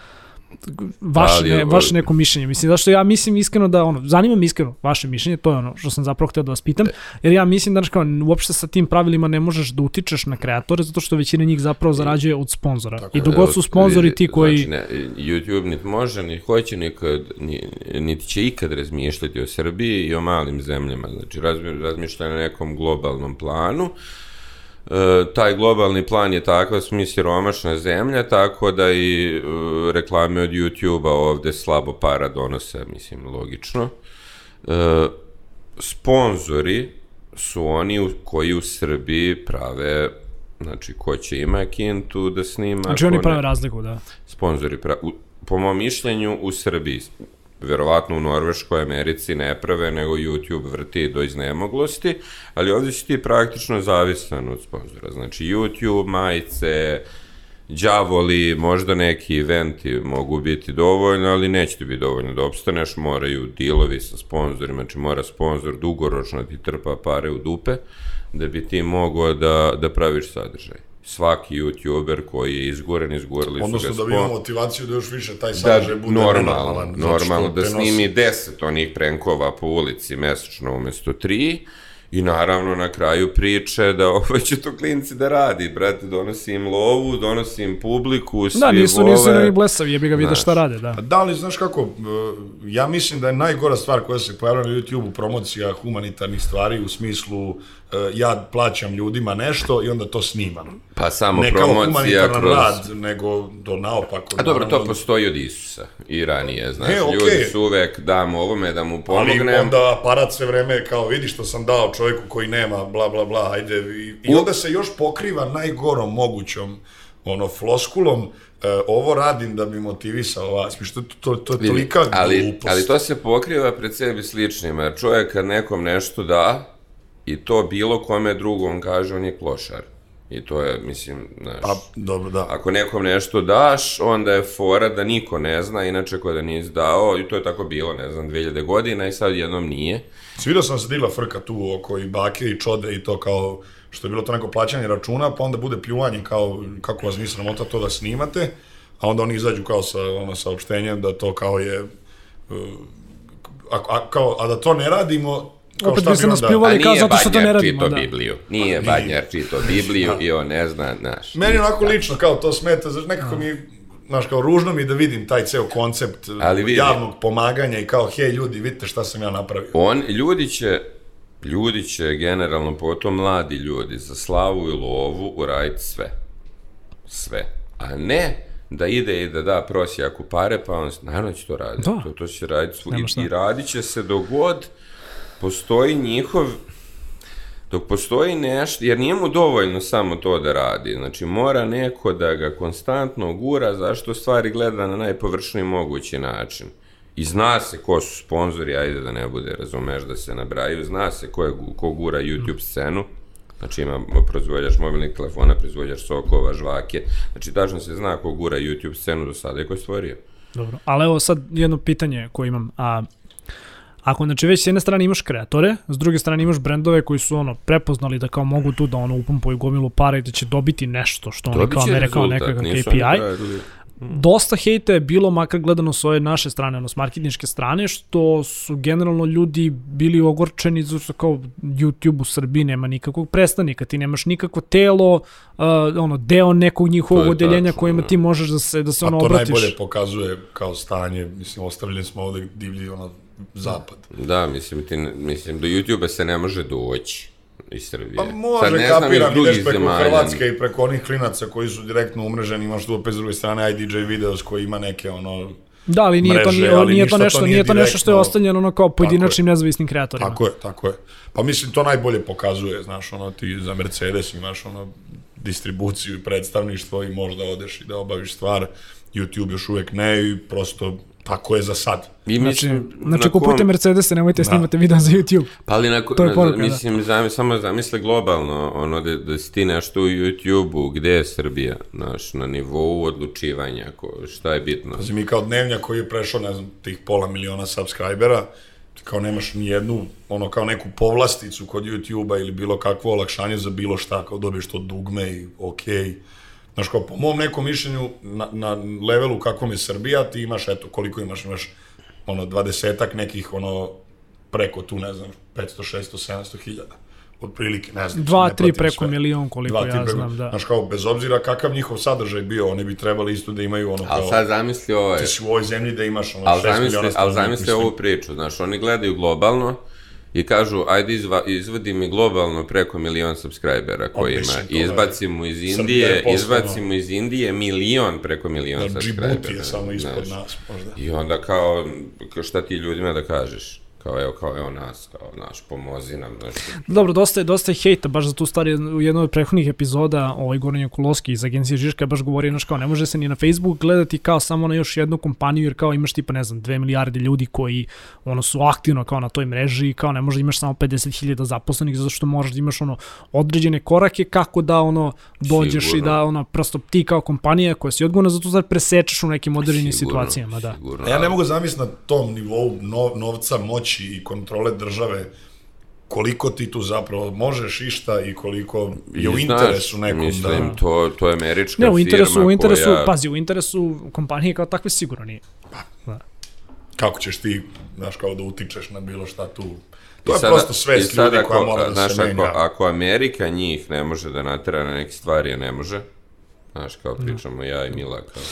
Vaše, Ali, ne, vaše neko mišljenje. Mislim, zašto ja mislim iskreno da, ono, zanima me iskreno vaše mišljenje, to je ono što sam zapravo htio da vas pitam, jer ja mislim da, znaš, kao, uopšte sa tim pravilima ne možeš da utičeš na kreatore, zato što većina njih zapravo zarađuje od sponzora. Tako I dogod su sponzori ti koji... Znači, ne, YouTube niti može, niti hoće nikad, ni, niti će ikad razmišljati o Srbiji i o malim zemljama. Znači, razmi, razmišlja na nekom globalnom planu. E, taj globalni plan je takav, smo mi siromašna zemlja, tako da i e, reklame od YouTube-a ovde slabo para donose, mislim, logično. E, sponzori su oni u, koji u Srbiji prave Znači, ko će ima kintu da snima, Znači oni ne prave razliku, da. sponzori, pra, u, po mom mišljenju, u Srbiji, verovatno u Norveškoj, Americi ne prave, nego YouTube vrti do iznemoglosti, ali ovdje si ti praktično zavisan od sponzora. Znači, YouTube, majice, đavoli, možda neki eventi mogu biti dovoljno, ali neće ti biti dovoljno da opstaneš, moraju dilovi sa sponzorima, znači mora sponzor dugoročno da ti trpa pare u dupe, da bi ti mogao da, da praviš sadržaj. Svaki youtuber koji je izgoren, izgorili su Odnosno ga da bi imao motivaciju da još više taj da, sadržaj bude normalno, nenormalan, zato što normalno da te nosi- snimi 10 onih prenkova po ulici mesečno umesto 3 I naravno na kraju priče da ovo će to klinci da radi, brate, donosi im lovu, donosi im publiku, svi Da, nisu, vole. nisu ni blesavi, jebi ga vide šta rade, da. Da li, znaš kako, e, ja mislim da je najgora stvar koja se pojavila na YouTube-u promocija humanitarnih stvari u smislu ja plaćam ljudima nešto i onda to snimam. Pa samo Ne kao promocija humanitaran kroz... rad, nego do naopako. A dobro, to naravno. postoji od Isusa i ranije, znaš, E, okej. ljudi su uvek dam ovome da mu Ali pomognem. onda aparat sve vreme kao vidi što sam dao čovjeku koji nema, bla, bla, bla, ajde. I, i onda se još pokriva najgorom mogućom ono, floskulom, e, ovo radim da bi motivisao vas. Mi što to, to, to je tolika ali, glupost. ali to se pokriva pred sebi sličnima, čovjek kad nekom nešto da, i to bilo kome drugom kaže, on je klošar. I to je, mislim, znaš, Pa, dobro, da. ako nekom nešto daš, onda je fora da niko ne zna, inače ko da nisi dao, i to je tako bilo, ne znam, 2000 godina i sad jednom nije. Svidio sam se digla frka tu oko i bake i čode i to kao što je bilo to neko plaćanje računa, pa onda bude pljuvanje kao kako vas nisam sramota to da snimate, a onda oni izađu kao sa ono saopštenjem da to kao je uh, a, a, kao, a da to ne radimo, kao Opet šta bi se bi nas pljuvali. A kao zato što to ne radimo, čito da. Bibliju. Nije Badnjar čito Bibliju i on ne zna, znaš. Meni onako lično kao to smeta, znaš, nekako mi Znaš, kao ružno mi da vidim taj ceo koncept Ali vidi. javnog pomaganja i kao, hej ljudi, vidite šta sam ja napravio. On, ljudi će, ljudi će generalno, potom mladi ljudi, za slavu i lovu uraditi sve. Sve. A ne da ide i da da prosjaku pare, pa on, naravno će to raditi. Da. To, to će raditi svu, i, i radit će se dok god postoji njihov dok postoji nešto, jer nije mu dovoljno samo to da radi, znači mora neko da ga konstantno gura zašto stvari gleda na najpovršniji mogući način. I zna se ko su sponzori, ajde da ne bude, razumeš, da se nabraju, zna se ko, je, ko gura YouTube scenu, znači ima proizvođač mobilnih telefona, proizvođač sokova, žvake, znači tačno se zna ko gura YouTube scenu do sada i ko je stvorio. Dobro, ali evo sad jedno pitanje koje imam. A, ako znači već s jedne strane imaš kreatore, s druge strane imaš brendove koji su ono prepoznali da kao mogu tu da ono upumpuju gomilu para i da će dobiti nešto što oni kao će mere kao rezultat, nekakav KPI. radili- Dosta hejta je bilo makar gledano s ove naše strane, ono s marketinške strane, što su generalno ljudi bili ogorčeni zato što kao YouTube u Srbiji nema nikakvog predstavnika, ti nemaš nikakvo telo, uh, ono deo nekog njihovog odeljenja tačno, kojima da. ti možeš da se da se A ono to obratiš. najbolje pokazuje kao stanje, mislim, ostavljeni smo ovde divlji ono, zapad. Da, mislim, ti, ne- mislim, do YouTube-a se ne može doći iz Srbije. Pa Sad može, ne znam iz kapiram, drugih ideš preko zemalja. Hrvatske i preko onih klinaca koji su direktno umreženi, imaš tu opet s druge strane IDJ Videos koji ima neke ono... Da, ali nije to mreže, nije, ali nije to to nešto, nije nije to nešto što je ostavljeno ono kao pojedinačnim nezavisnim kreatorima. Tako je, tako je. Pa mislim, to najbolje pokazuje, znaš, ono, ti za Mercedes imaš ono distribuciju i predstavništvo i možda odeš i da obaviš stvar. YouTube još uvek ne i prosto tako je za sad. I Znači, mislim, znači na kupujte kom- Mercedese, nemojte snimate video za YouTube. Pa ali na, To je na- poruka, da. mislim, zami, samo zamisle globalno, ono, da, da si ti nešto u YouTube-u, gde je Srbija, znaš, na nivou odlučivanja, ko, šta je bitno. Znači, mi kao dnevnjak koji je prešao, ne znam, tih pola miliona subscribera, kao nemaš ni jednu, ono, kao neku povlasticu kod YouTube-a ili bilo kakvo olakšanje za bilo šta, kao dobiješ to dugme i okej. Okay. Znaš, kao po mom nekom mišljenju, na, na levelu kakvom je Srbija, ti imaš, eto, koliko imaš, imaš, ono, dvadesetak nekih, ono, preko tu, ne znam, 500, 600, 700 hiljada. Otprilike, ne znam. Dva, ne tri preko sve. milion koliko Dva, ja preko- znam, da. Znaš, kao, bez obzira kakav njihov sadržaj bio, oni bi trebali isto da imaju ono kao... Ali sad zamisli ovo, Ti si u ovoj zemlji da imaš ono ali 6 zamisli, miliona ali zamisli ovu priču, znaš, oni gledaju globalno i kažu, ajde izva, izvadi mi globalno preko milion subscribera koji ima. je- Izbacimo iz Indije, izbacimo iz Indije milion preko milion Da, subscribera. Djibouti je samo ispod znaš. nas, možda. I onda kao šta ti ljudima da kažeš? Kao evo, kao evo nas, kao naš, pomozi nam, znaš. Dobro, dosta je, dosta je hejta baš za tu stvari. U jednoj od prethodnih epizoda ovaj Goran Jakulovski iz agencije Žiška baš govorio, znaš, kao ne može se ni na Facebook gledati kao samo na još jednu kompaniju, jer kao imaš tipa, ne znam, 2 milijarde ljudi koji ono su aktivno kao na toj mreži kao ne može da imaš samo 50.000 zaposlenih zato što moraš da imaš ono određene korake kako da ono dođeš Sigurno. i da ono prosto ti kao kompanija koja si odgovorna za to sad presečeš u nekim određenim Sigurno, situacijama, da. Sigurno, ja ne mogu zamisliti na tom nivou nov, novca, moći i kontrole države koliko ti tu zapravo možeš išta i koliko je u interesu nekom mislim, da... to, to je američka Ne, u interesu, firma u interesu, koja... pazi, u interesu kompanije kao takve sigurno nije. Da. kako ćeš ti, znaš, kao da utičeš na bilo šta tu. To I je sad- prosto svest ljudi koja ako- mora da znaš, se menja. Ako, ako Amerika njih ne može da natera na neke stvari, a ne može, znaš, kao pričamo ja i Mila, kao,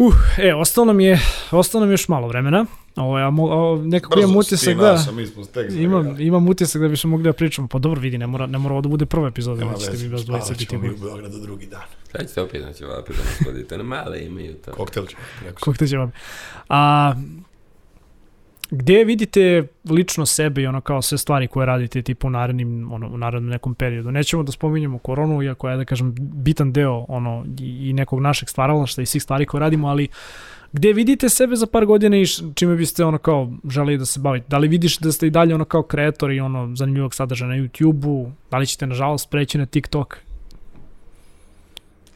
Uh, e, ostalo nam je, ostalo nam je još malo vremena. Ovo, ja, mo, o, nekako Brzo imam utisak da... a mi smo tek Imam, imam utisak da bismo mogli da pričamo. Pa dobro, vidi, ne mora, ne mora ovo da bude prva epizoda, Nema da ćete veze, vi spavat ćemo mi u Beogradu drugi dan. sad ćete opet na ćevapi da nas na male imaju to. Koktel. Kog te će vam. A, gde vidite lično sebe i ono kao sve stvari koje radite tipa u narednim, ono, u narednom nekom periodu? Nećemo da spominjemo koronu, iako je, da kažem, bitan deo ono, i, i nekog našeg stvaralašta i svih stvari koje radimo, ali gde vidite sebe za par godina i čime biste ono kao želeli da se bavite? Da li vidiš da ste i dalje ono kao kreator i ono zanimljivog sadržaja na YouTube-u? Da li ćete nažalost preći na TikTok?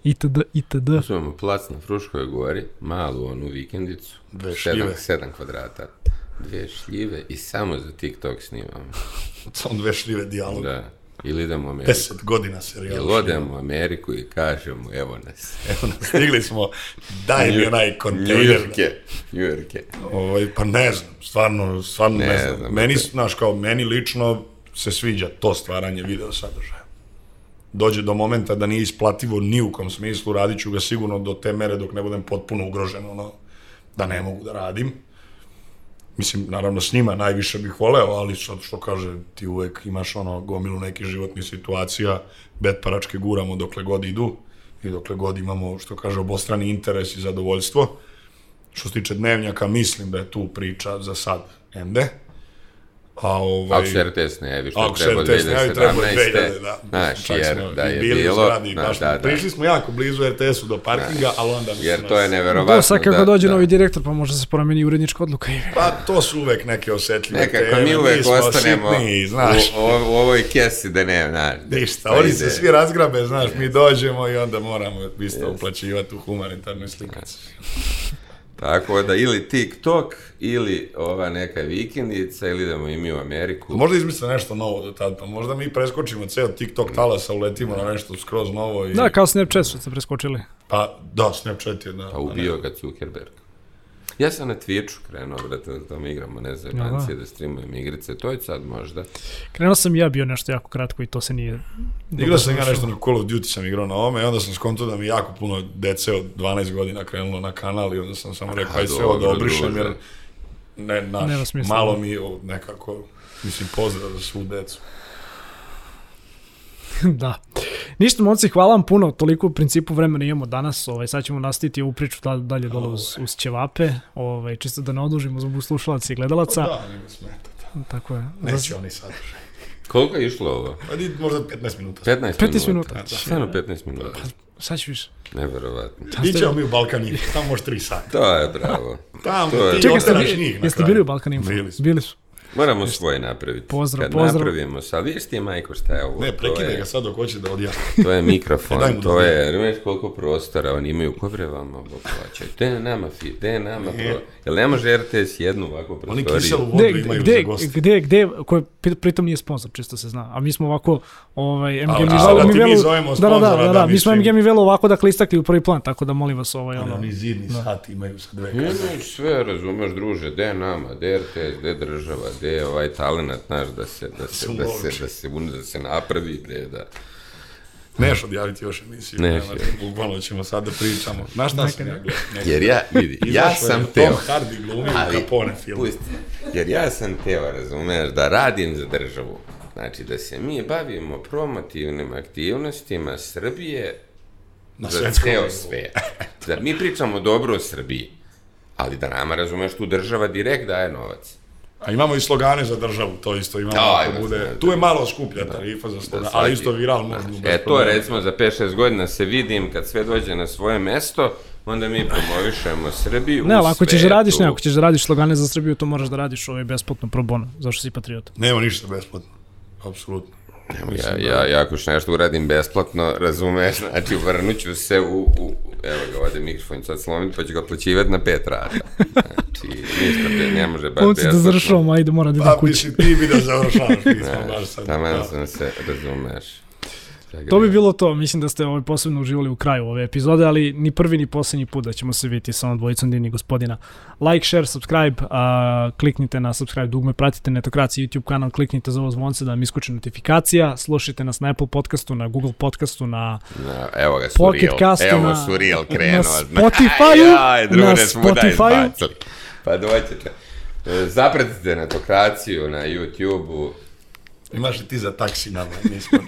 Itd. itd. Uzmemo plac na Fruškoj gori, malu onu vikendicu, Dve sedam, šljive. sedam kvadrata, dve šljive i samo za TikTok snimamo. Samo dve šljive dijaloga. Da. Ili idemo u Ameriku. Deset godina serijala. Ili odemo u Ameriku i kažemo, evo nas. Evo, stigli smo, daj mi onaj kontejner. Njujorke. Njujorke. Ovaj, pa ne znam, stvarno, stvarno ne, Ne znam. znam, meni, znaš, kao, meni lično se sviđa to stvaranje video sadržaja. Dođe do momenta da nije isplativo ni u kom smislu, radit ću ga sigurno do te mere dok ne budem potpuno ugrožen, ono, da ne mogu da radim. Mislim, naravno s njima najviše bih voleo, ali sad što kaže, ti uvek imaš ono gomilu nekih životnih situacija, bet paračke guramo dokle god idu i dokle god imamo, što kaže, obostrani interes i zadovoljstvo. Što se tiče dnevnjaka, mislim da je tu priča za sad ende. A ovaj... Ako se RTS ne javi, što treba RTS ne javi, treba 2000, da. Znaš, jer smo da je bili bilo, zgradi, da, baš da, da, prišli smo jako blizu RTS-u do parkinga, ali onda... jer to je neverovatno. Da, sad kako da, dođe da. novi direktor, pa može se promeni urednička odluka. i- Pa to su uvek neke osetljive Nekako teme, mi uvek ostanemo sitni, znaš. u, u, u ovoj kesi da ne, znaš. da- Ništa, da oni ide. se svi razgrabe, znaš, mi dođemo i onda moramo isto uplaćivati u humanitarnoj slikici. Tako da ili TikTok, ili ova neka vikendica, ili idemo i mi u Ameriku. Možda izmisle nešto novo do tad, pa možda mi preskočimo ceo TikTok talasa, uletimo na nešto skroz novo i... Da, kao Snapchat što ste preskočili. Pa, da, Snapchat je, da. Pa ubio ga Zuckerberg. Ja sam na Twitchu krenuo, brate, da tamo igramo, ne znam, bancije, da streamujem igrice, to je sad možda. Krenuo sam i ja bio nešto jako kratko i to se nije... Igrao sam ja nešto na Call of Duty sam igrao na ovome i onda sam skontao da mi jako puno dece od 12 godina krenulo na kanal i onda sam samo rekao aj sve ovo da obrišem jer ne, naš, Nema smisla. malo mi o, nekako, mislim, pozdrav za svu decu. da. Ništa, momci, hvala vam puno, toliko u principu vremena imamo danas, ovaj, sad ćemo nastaviti ovu priču dal- dalje dole uz, uz ćevape, ovaj, čisto da ne odužimo zbog slušalaca i gledalaca. Da, nema smeta. Da. Tako je. Neće oni sadržaj. Koliko je išlo ovo? Ajde, možda 15 minuta. 15 15 minuta. minuta. Stvarno 15 minuta. Sad ću više. Neverovatno. Ićemo mi u Balkan Info, tamo može 3 sata. To je bravo. Tamo To je- ti Čekaj, jeste, bili, jeste bili u Balkan Info? Bili smo. Bili su. Moramo svoje napraviti. Pozdrav, Kad pozdrav. napravimo, sad vidiš ti, majko, šta je ovo? Ne, prekide je, ga sad dok hoće da odja. To je mikrofon, da to zna. je, znaš koliko prostora oni imaju, ko bre vama ovo plaća? Gde je nama, fi, gde je nama, pro... Jel ne može RTS jednu ovakvu Oni prostoriju? kiselu vodu Gde, imaju gde, za goste. gde, gde, koje pri- pritom nije sponsor, čisto se zna. A mi smo ovako, ovaj, MG mi čisto da mi Mivelu- zovemo da, da, da, sponzora, da, da, da, mi smo. MG Mivelu ovako dakle istakli u prvi plan, tako da molim vas ovaj, ono, Oni zidni sat imaju sa dve. Imaju sve, razumeš, druže, gde je nama, gde RTS, gde država, gde je ovaj talenat naš da se, da se, da se, da se, da se napravi, bre, da... Neš odjaviti još emisiju. Neš, nema, Bukvalno ćemo sad da pričamo. Znaš šta sam ja gledao? Ne. Jer ja, vidi, ja sam Tom teo, Hardy glumi u ali, Capone filmu. pusti, jer ja sam teo, razumeš, da radim za državu. Znači, da se mi bavimo promotivnim aktivnostima Srbije Na za ceo svet. Da mi pričamo dobro o Srbiji, ali da nama, razumeš, tu država direkt daje novac. A imamo i slogane za državu, to isto imamo. Da, ima bude, slogane. tu je malo skuplja tarifa za slogan, svaki- ali isto viral možda. bez E, to problema. recimo za 5-6 godina se vidim kad sve dođe na svoje mesto, onda mi promovišemo Srbiju Ne, ali ako ćeš da radiš, ne, ako ćeš da radiš slogane za Srbiju, to moraš da radiš ovaj besplatno pro bono, zašto si patriot. Nema ništa besplatno. Apsolutno. Ja, ja, ja ako još nešto uradim besplatno, razumeš, znači vrnuću se u, u evo ga ovde mikrofon sad slomiti, pa ću ga plaćivati na pet rata. Znači, ništa, be, ne može baš da besplatno. završavamo, ajde, mora da idem Pa, kući. mislim, ti bi da završavaš, mi smo baš sad. Taman da. sam se, razumeš. To bi bilo to, mislim da ste ovaj posebno uživali u kraju ove epizode, ali ni prvi ni poslednji put da ćemo se vidjeti sa ovom dvojicom divnih gospodina. Like, share, subscribe, a, kliknite na subscribe dugme, pratite Netokraciji YouTube kanal, kliknite za ovo zvonce da vam iskoči notifikacija, slušajte nas na Apple podcastu, na Google podcastu, na Na, evo ga, Pocket Surreal. Castu, Evo na- Surreal na krenuo. Spotify-u, Aj, na da Spotify-u. Pa dođete. E, Zapratite Netokraciju na YouTube-u. Imaš li ti za taksi nama? Nismo.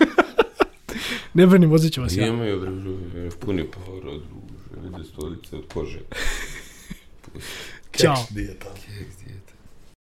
Ne brini, vozit ću vas ja. Imaju, bre, puni para, druže, vide stolice od kože. Ćao. Keks dijeta. Keks dijete.